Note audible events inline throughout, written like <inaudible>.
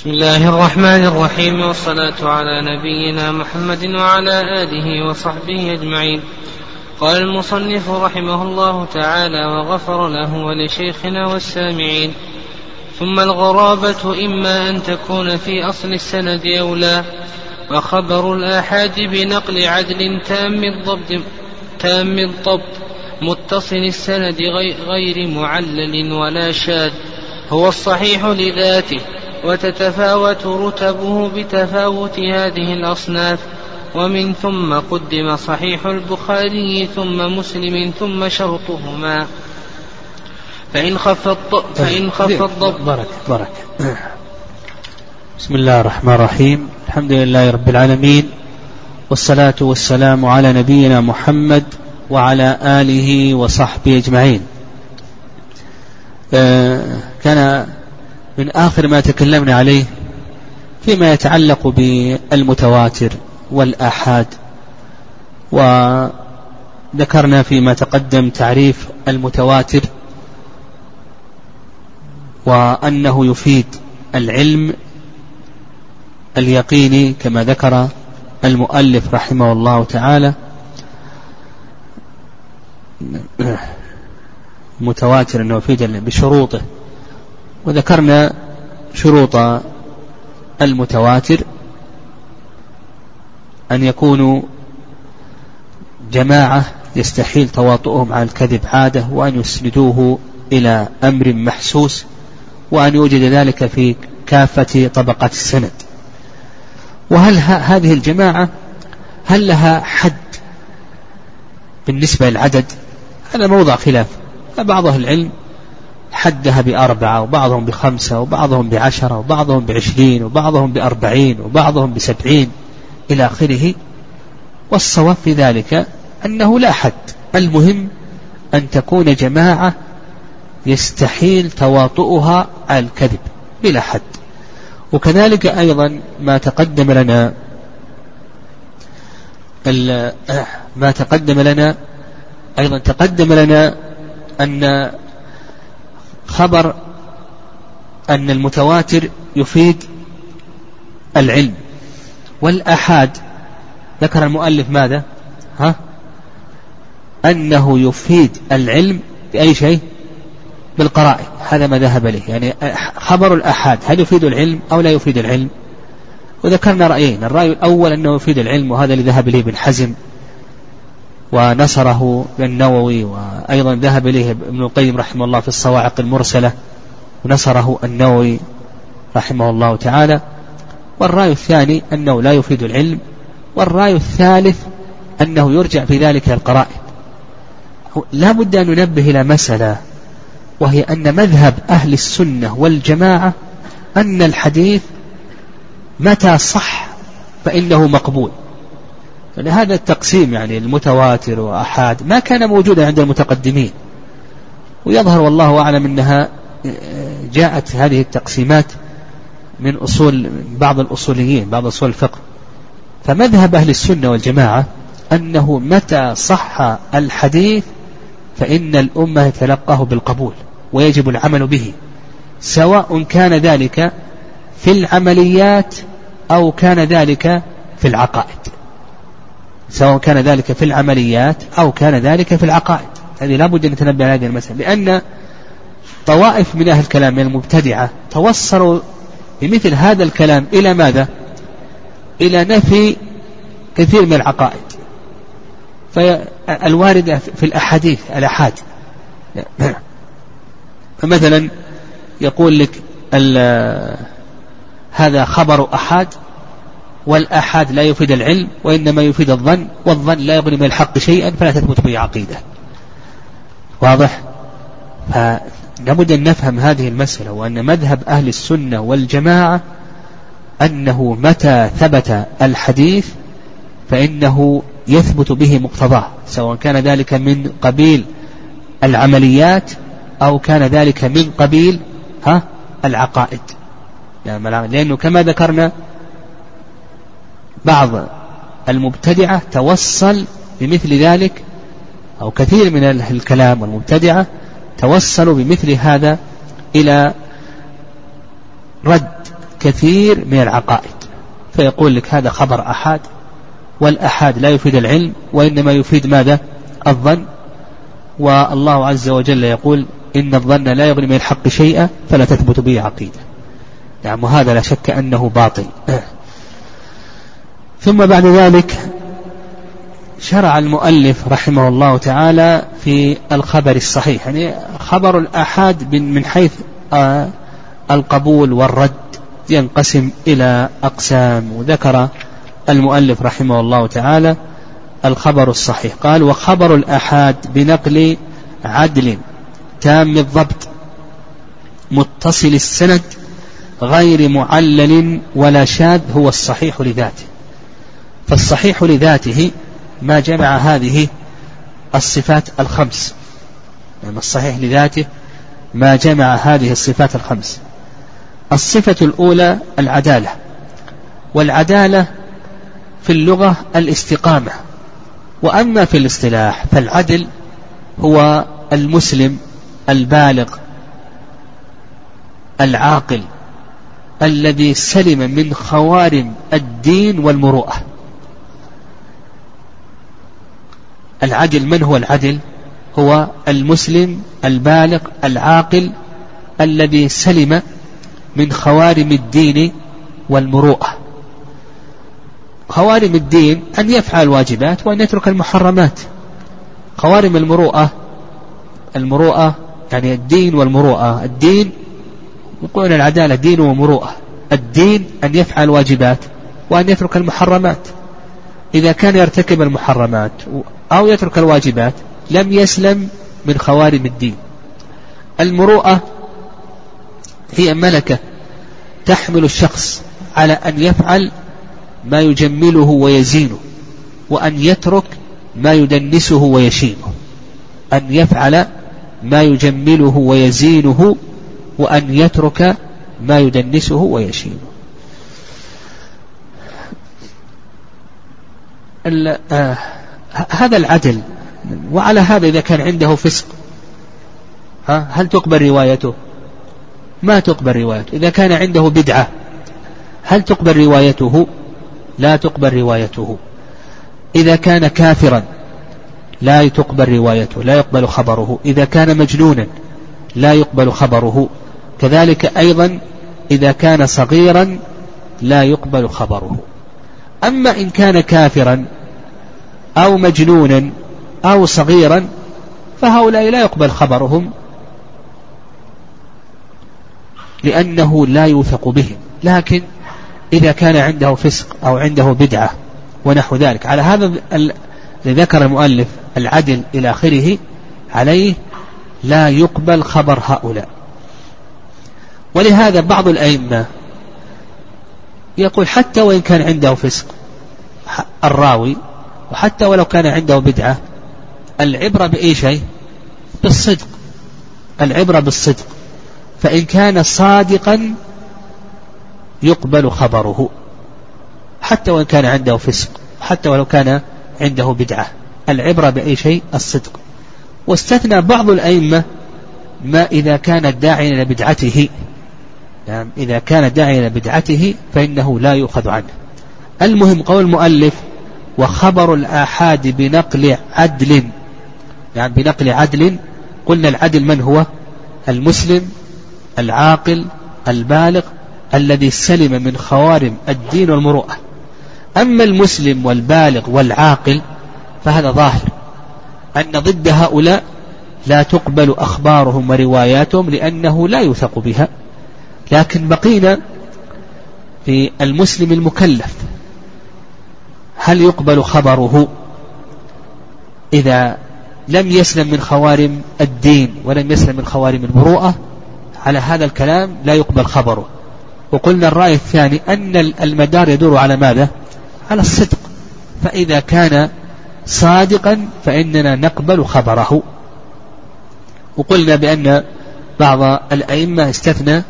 بسم الله الرحمن الرحيم والصلاة على نبينا محمد وعلى آله وصحبه أجمعين. قال المصنف رحمه الله تعالى وغفر له ولشيخنا والسامعين. ثم الغرابة إما أن تكون في أصل السند أو لا. وخبر الآحاد بنقل عدل تام الضبط تام الضبط متصل السند غير معلل ولا شاذ. هو الصحيح لذاته. وتتفاوت رتبه بتفاوت هذه الأصناف. ومن ثم قدم صحيح البخاري ثم مسلم ثم شرطهما. فإن خف فإن خف الضبط بارك بارك. بسم الله الرحمن الرحيم. الحمد لله رب العالمين. والصلاة والسلام على نبينا محمد وعلى آله وصحبه أجمعين. آه، كان من آخر ما تكلمنا عليه فيما يتعلق بالمتواتر والآحاد وذكرنا فيما تقدم تعريف المتواتر وأنه يفيد العلم اليقيني كما ذكر المؤلف رحمه الله تعالى. متواتر أنه يفيد بشروطه. وذكرنا شروط المتواتر أن يكونوا جماعة يستحيل تواطؤهم على الكذب عادة وأن يسندوه إلى أمر محسوس وأن يوجد ذلك في كافة طبقات السند. وهل هذه الجماعة هل لها حد بالنسبة للعدد؟ هذا موضع خلاف. بعض أهل العلم حدها بأربعة وبعضهم بخمسة وبعضهم بعشرة وبعضهم بعشرين وبعضهم بأربعين وبعضهم بسبعين إلى آخره. والصواب في ذلك أنه لا حد. المهم أن تكون جماعة يستحيل تواطؤها على الكذب بلا حد. وكذلك أيضا ما تقدم لنا ما تقدم لنا أيضا تقدم لنا أن خبر أن المتواتر يفيد العلم. والأحاد ذكر المؤلف ماذا؟ ها؟ أنه يفيد العلم بأي شيء؟ بالقرائن. هذا ما ذهب له يعني خبر الأحاد هل يفيد العلم أو لا يفيد العلم؟ وذكرنا رأيين. الرأي الأول أنه يفيد العلم وهذا اللي ذهب إليه ابن حزم. ونصره النووي وأيضا ذهب إليه ابن القيم رحمه الله في الصواعق المرسلة ونصره النووي رحمه الله تعالى. والرأي الثاني أنه لا يفيد العلم والرأي الثالث أنه يرجع في ذلك القرائن. لا بد أن ننبه إلى مسألة وهي أن مذهب أهل السنة والجماعة أن الحديث متى صح فإنه مقبول. يعني هذا التقسيم يعني المتواتر وأحاد ما كان موجودا عند المتقدمين. ويظهر والله أعلم أنها جاءت هذه التقسيمات من أصول بعض الأصوليين بعض أصول الفقه. فمذهب أهل السنة والجماعة أنه متى صح الحديث فإن الأمة يتلقاه بالقبول ويجب العمل به سواء كان ذلك في العمليات أو كان ذلك في العقائد. سواء كان ذلك في العمليات أو كان ذلك في العقائد. هذه لا بد أن نتنبه على هذه المسألة لأن طوائف من أهل الكلام من المبتدعة توصلوا بمثل هذا الكلام إلى ماذا؟ إلى نفي كثير من العقائد. فالواردة في الأحاديث الأحاد. فمثلا يقول لك هذا خبر أحاد والآحاد لا يفيد العلم وإنما يفيد الظن والظن لا يغني من الحق شيئا فلا تثبت به عقيدة. واضح؟ فلابد أن نفهم هذه المسألة وأن مذهب أهل السنة والجماعة أنه متى ثبت الحديث فإنه يثبت به مقتضاه سواء كان ذلك من قبيل العمليات أو كان ذلك من قبيل ها؟ العقائد. لأنه كما ذكرنا بعض المبتدعة توصل بمثل ذلك أو كثير من الكلام والمبتدعة توصلوا بمثل هذا إلى رد كثير من العقائد. فيقول لك هذا خبر أحاد والأحاد لا يفيد العلم وإنما يفيد ماذا؟ الظن. والله عز وجل يقول إن الظن لا يغني من الحق شيئا فلا تثبت به عقيدة. نعم وهذا لا شك أنه باطل. <clears throat> ثم بعد ذلك شرع المؤلف رحمه الله تعالى في الخبر الصحيح يعني خبر الآحاد من حيث آه، القبول والرد ينقسم إلى أقسام وذكر المؤلف رحمه الله تعالى الخبر الصحيح قال وخبر الآحاد بنقل عدل تام الضبط متصل السند غير معلل ولا شاذ هو الصحيح لذاته. فالصحيح لذاته ما جمع هذه الصفات الخمس. يعني الصحيح لذاته ما جمع هذه الصفات الخمس. الصفة الأولى العدالة والعدالة في اللغة الاستقامة. وأما في الاصطلاح فالعدل هو المسلم البالغ العاقل الذي سلم من خوارم الدين والمروءة. العدل من هو العدل؟ هو المسلم البالغ العاقل الذي سلم من خوارم الدين والمروءة. خوارم الدين أن يفعل الواجبات وأن يترك المحرمات. خوارم المروءة المروءة يعني الدين والمروءة. الدين يقولون العدالة دين ومروءة. الدين أن يفعل الواجبات وأن يترك المحرمات. إذا كان يرتكب المحرمات أو يترك الواجبات لم يسلم من خوارم الدين. المروءة هي ملكة تحمل الشخص على أن يفعل ما يجمله ويزينه وأن يترك ما يدنسه ويشينه أن يفعل ما يجمله ويزينه وأن يترك ما يدنسه ويشينه. آه. هذا العدل. وعلى هذا إذا كان عنده فسق. ها؟ هل تقبل روايته؟ ما تقبل روايته. إذا كان عنده بدعة هل تقبل روايته؟ لا تقبل روايته. إذا كان كافرا لا تقبل روايته لا يقبل خبره. إذا كان مجنونا لا يقبل خبره. كذلك أيضا إذا كان صغيرا لا يقبل خبره. أما إن كان كافرا أو مجنونا أو صغيرا فهؤلاء لا يقبل خبرهم لأنه لا يوثق بهم. لكن إذا كان عنده فسق أو عنده بدعة ونحو ذلك. على هذا ذكر المؤلف العدل إلى آخره عليه لا يقبل خبر هؤلاء. ولهذا بعض الأئمة يقول حتى وإن كان عنده فسق الراوي وحتى ولو كان عنده بدعة العبرة بأي شيء؟ بالصدق. العبرة بالصدق. فإن كان صادقا يقبل خبره. حتى وإن كان عنده فسق حتى ولو كان عنده بدعة. العبرة بأي شيء؟ الصدق. واستثنى بعض الأئمة ما إذا كان الداعي إلى بدعته. يعني إذا كان الداعي إلى بدعته فإنه لا يؤخذ عنه. المهم قول المؤلف وخبر الآحاد بنقل عدل. يعني بنقل عدل. قلنا العدل من هو؟ المسلم العاقل البالغ الذي سلم من خوارم الدين والمروءة. أما المسلم والبالغ والعاقل فهذا ظاهر. أن ضد هؤلاء لا تقبل أخبارهم ورواياتهم لأنه لا يوثق بها. لكن بقينا في المسلم المكلف. هل يقبل خبره إذا لم يسلم من خوارم الدين ولم يسلم من خوارم المروءة؟ على هذا الكلام لا يقبل خبره. وقلنا الرأي الثاني أن المدار يدور على ماذا؟ على الصدق. فإذا كان صادقا فإننا نقبل خبره. وقلنا بأن بعض الأئمة استثنى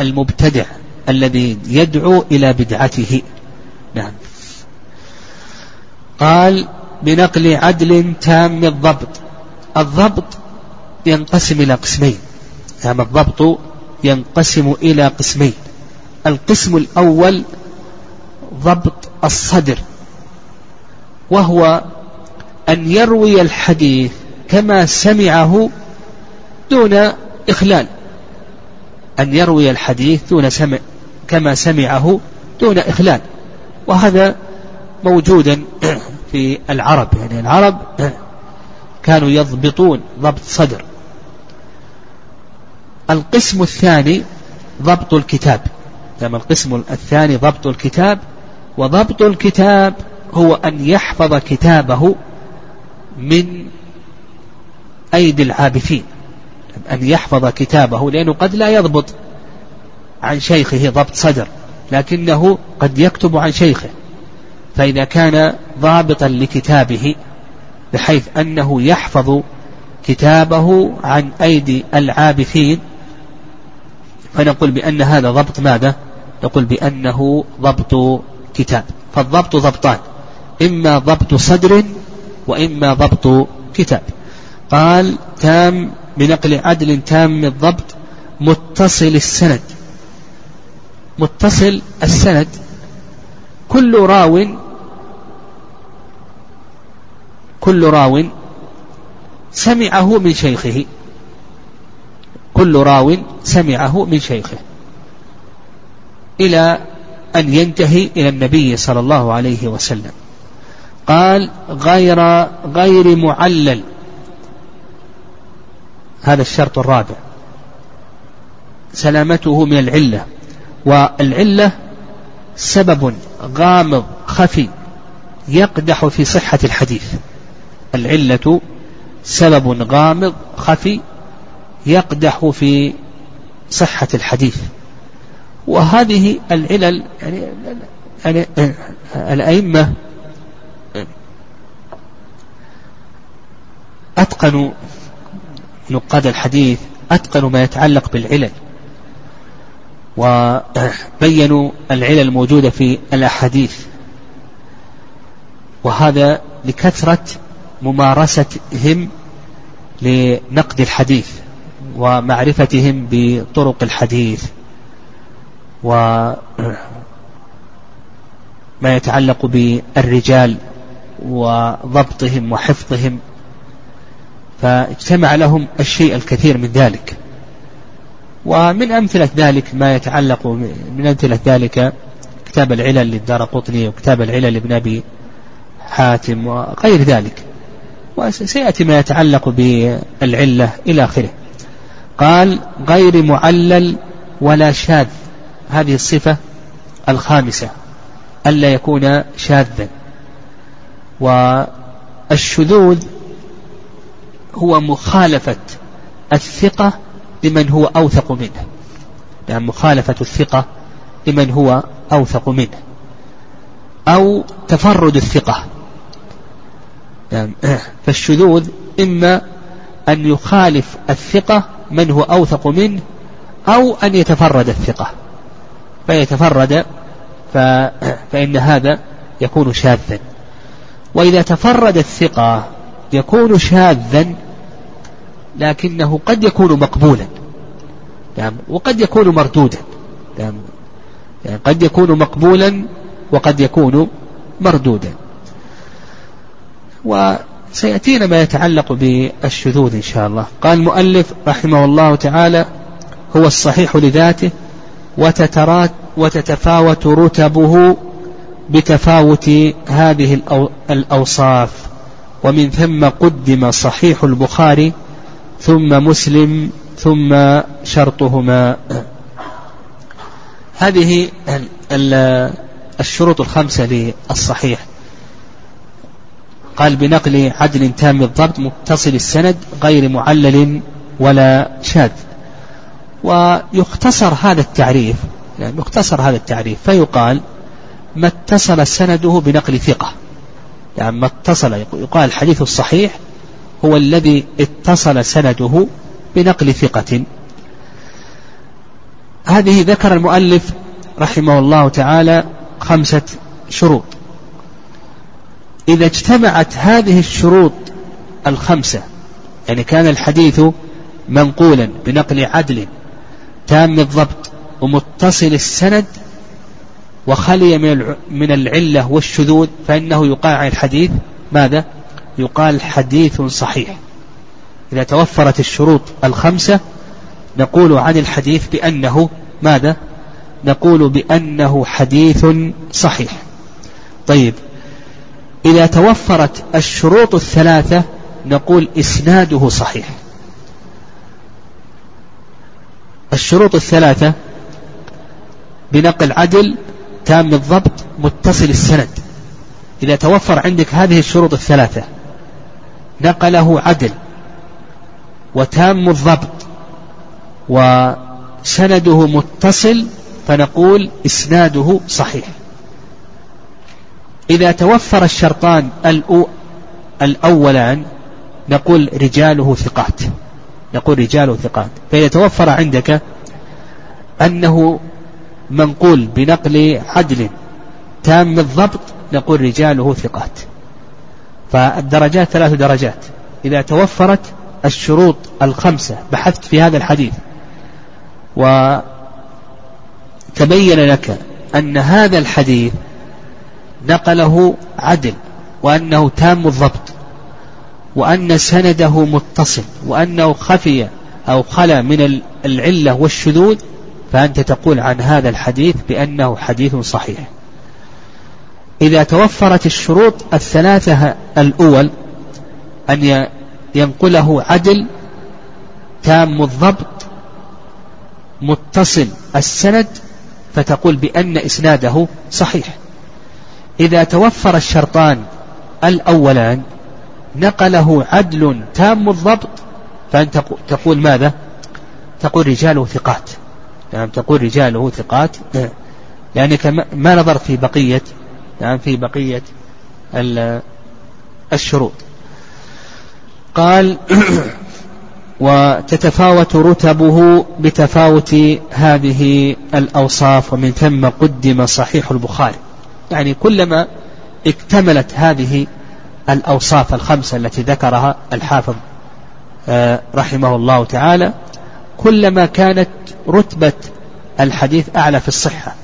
المبتدع الذي يدعو إلى بدعته. نعم. قال بنقل عدل تام الضبط. الضبط ينقسم إلى قسمين. نعم الضبط ينقسم إلى قسمين. القسم الأول ضبط الصدر وهو أن يروي الحديث كما سمعه دون إخلال. أن يروي الحديث دون سمع كما سمعه دون إخلال. وهذا موجودا في العرب يعني العرب كانوا يضبطون ضبط صدر. القسم الثاني ضبط الكتاب. يعني القسم الثاني ضبط الكتاب وضبط الكتاب هو أن يحفظ كتابه من أيدي العابثين. أن يحفظ كتابه لأنه قد لا يضبط عن شيخه ضبط صدر لكنه قد يكتب عن شيخه. فإذا كان ضابطا لكتابه بحيث أنه يحفظ كتابه عن أيدي العابثين فنقول بأن هذا ضبط ماذا؟ نقول بأنه ضبط كتاب. فالضبط ضبطان إما ضبط صدر وإما ضبط كتاب. قال تام بنقل عدل تام الضبط متصل السند. متصل السند كل راو كل راو سمعه من شيخه. كل راو سمعه من شيخه. إلى أن ينتهي إلى النبي صلى الله عليه وسلم. قال غير غير معلل. هذا الشرط الرابع. سلامته من العلة. والعلة سبب غامض خفي يقدح في صحة الحديث. العلة سبب غامض خفي يقدح في صحة الحديث. وهذه العلل يعني, يعني الأئمة أتقنوا نقاد الحديث أتقنوا ما يتعلق بالعلل وبينوا العلل الموجودة في الأحاديث. وهذا لكثرة ممارستهم لنقد الحديث ومعرفتهم بطرق الحديث وما يتعلق بالرجال وضبطهم وحفظهم فاجتمع لهم الشيء الكثير من ذلك. ومن أمثلة ذلك ما يتعلق من أمثلة ذلك كتاب العلل للدار قطني وكتاب العلل لابن أبي حاتم وغير ذلك. وسيأتي ما يتعلق بالعلة إلى آخره. قال غير معلل ولا شاذ. هذه الصفة الخامسة ألا يكون شاذا. والشذوذ هو مخالفة الثقة لمن هو أوثق منه. يعني مخالفة الثقة لمن هو أوثق منه. أو تفرد الثقة. يعني <clears throat> فالشذوذ إما أن يخالف الثقة من هو أوثق منه أو أن يتفرد الثقة. فيتفرد <clears throat> فإن هذا يكون شاذا. وإذا تفرد الثقة يكون شاذا لكنه قد يكون مقبولا. يعني وقد يكون مردودا. يعني قد يكون مقبولا وقد يكون مردودا. وسيأتينا ما يتعلق بالشذوذ إن شاء الله. قال المؤلف رحمه الله تعالى هو الصحيح لذاته وتترات وتتفاوت رتبه بتفاوت هذه الأوصاف. ومن ثم قدم صحيح البخاري ثم مسلم ثم شرطهما. هذه الشروط الخمسة للصحيح. قال بنقل عدل تام الضبط متصل السند غير معلل ولا شاذ. ويختصر هذا التعريف يعني يختصر هذا التعريف فيقال ما اتصل سنده بنقل ثقة. يعني ما اتصل يقال الحديث الصحيح هو الذي اتصل سنده بنقل ثقة. هذه ذكر المؤلف رحمه الله تعالى خمسة شروط. إذا اجتمعت هذه الشروط الخمسة يعني كان الحديث منقولا بنقل عدل تام الضبط ومتصل السند وخلي من العلة والشذوذ فإنه يقال عن الحديث ماذا؟ يقال حديث صحيح إذا توفرت الشروط الخمسة نقول عن الحديث بأنه ماذا؟ نقول بأنه حديث صحيح طيب إذا توفرت الشروط الثلاثة نقول إسناده صحيح. الشروط الثلاثة بنقل عدل تام الضبط متصل السند. إذا توفر عندك هذه الشروط الثلاثة نقله عدل وتام الضبط وسنده متصل فنقول إسناده صحيح. إذا توفر الشرطان الأولان نقول رجاله ثقات. نقول رجاله ثقات. فإذا توفر عندك أنه منقول بنقل عدل تام الضبط نقول رجاله ثقات. فالدرجات ثلاث درجات. إذا توفرت الشروط الخمسة بحثت في هذا الحديث وتبين لك أن هذا الحديث نقله عدل وأنه تام الضبط وأن سنده متصل وأنه خفي أو خلا من العلة والشذوذ فأنت تقول عن هذا الحديث بأنه حديث صحيح. إذا توفرت الشروط الثلاثة الأول أن ينقله عدل تام الضبط متصل السند فتقول بأن إسناده صحيح. إذا توفر الشرطان الأولان نقله عدل تام الضبط فأنت تقول ماذا؟ تقول رجاله ثقات. نعم تقول رجاله ثقات. لأنك ما نظرت في بقية نعم في بقية الشروط. قال <clears throat> وتتفاوت رتبه بتفاوت هذه الأوصاف ومن ثم قدم صحيح البخاري. يعني كلما اكتملت هذه الأوصاف الخمسة التي ذكرها الحافظ آه، رحمه الله تعالى كلما كانت رتبة الحديث أعلى في الصحة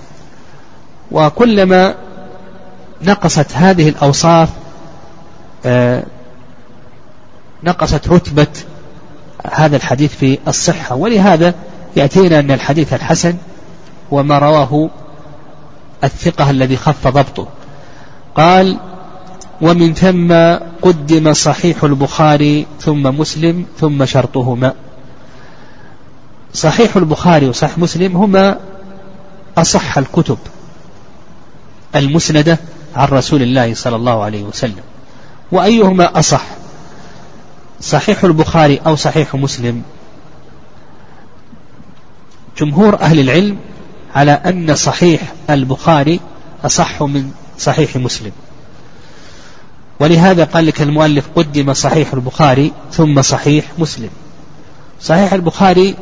وكلما نقصت هذه الأوصاف آه، نقصت رتبة هذا الحديث في الصحة. ولهذا يأتينا أن الحديث الحسن وما رواه الثقة الذي خف ضبطه. قال ومن ثم قدم صحيح البخاري ثم مسلم ثم شرطهما. صحيح البخاري وصحيح مسلم هما أصح الكتب المسندة عن رسول الله صلى الله عليه وسلم. وأيهما أصح؟ صحيح البخاري أو صحيح مسلم؟ جمهور أهل العلم على أن صحيح البخاري أصح من صحيح مسلم. ولهذا قال لك المؤلف قدم صحيح البخاري ثم صحيح مسلم. صحيح البخاري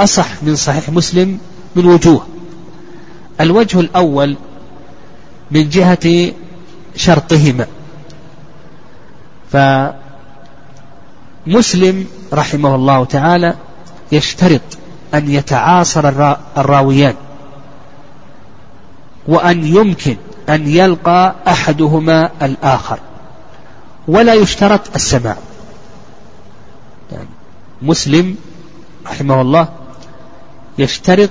أصح من صحيح مسلم من وجوه. الوجه الأول من جهة شرطهما. فمسلم رحمه الله تعالى يشترط أن يتعاصر الراويان. وأن يمكن أن يلقى أحدهما الآخر. ولا يشترط السماع. يعني مسلم رحمه الله يشترط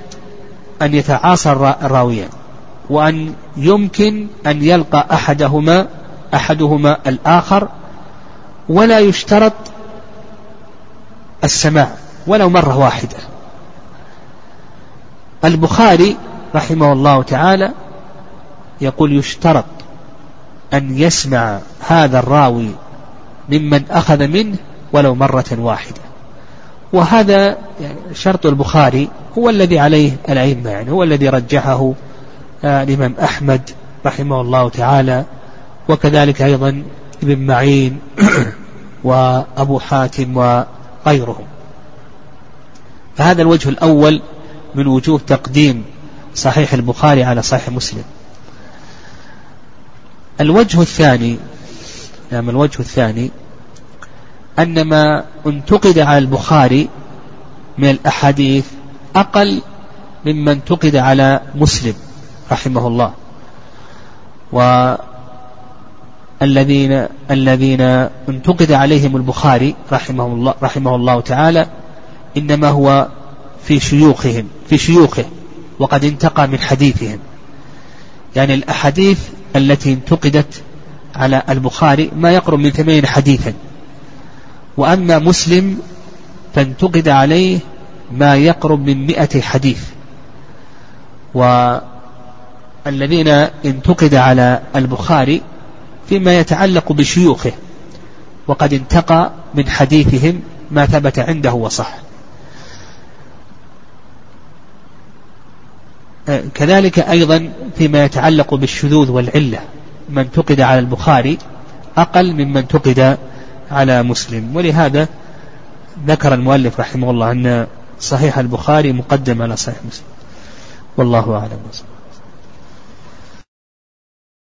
أن يتعاصر الراويان وأن يمكن أن يلقى أحدهما أحدهما الآخر ولا يشترط السماع ولو مرة واحدة. البخاري رحمه الله تعالى يقول يشترط أن يسمع هذا الراوي ممن أخذ منه ولو مرة واحدة. وهذا يعني شرط البخاري هو الذي عليه الأئمة يعني هو الذي رجحه آه، الإمام أحمد رحمه الله تعالى وكذلك أيضا ابن معين <coughs> وأبو حاتم وغيرهم. فهذا الوجه الأول من وجوه تقديم صحيح البخاري على صحيح مسلم. الوجه الثاني نعم الوجه الثاني أن ما انتقد على البخاري من الأحاديث أقل ممن انتقد على مسلم رحمه الله. والذين الذين انتقد عليهم البخاري رحمه الله رحمه الله تعالى إنما هو في شيوخهم في شيوخه. وقد انتقى من حديثهم. يعني الأحاديث التي انتقدت على البخاري ما يقرب من ثمانين حديثا. وأما مسلم فانتقد عليه ما يقرب من مئة حديث. والذين انتقد على البخاري فيما يتعلق بشيوخه وقد انتقى من حديثهم ما ثبت عنده وصح. كذلك أيضا فيما يتعلق بالشذوذ والعلة من انتقد على البخاري أقل ممن انتقد على مسلم. ولهذا ذكر المؤلف رحمه الله أن صحيح البخاري مقدم على صحيح مسلم. والله أعلم.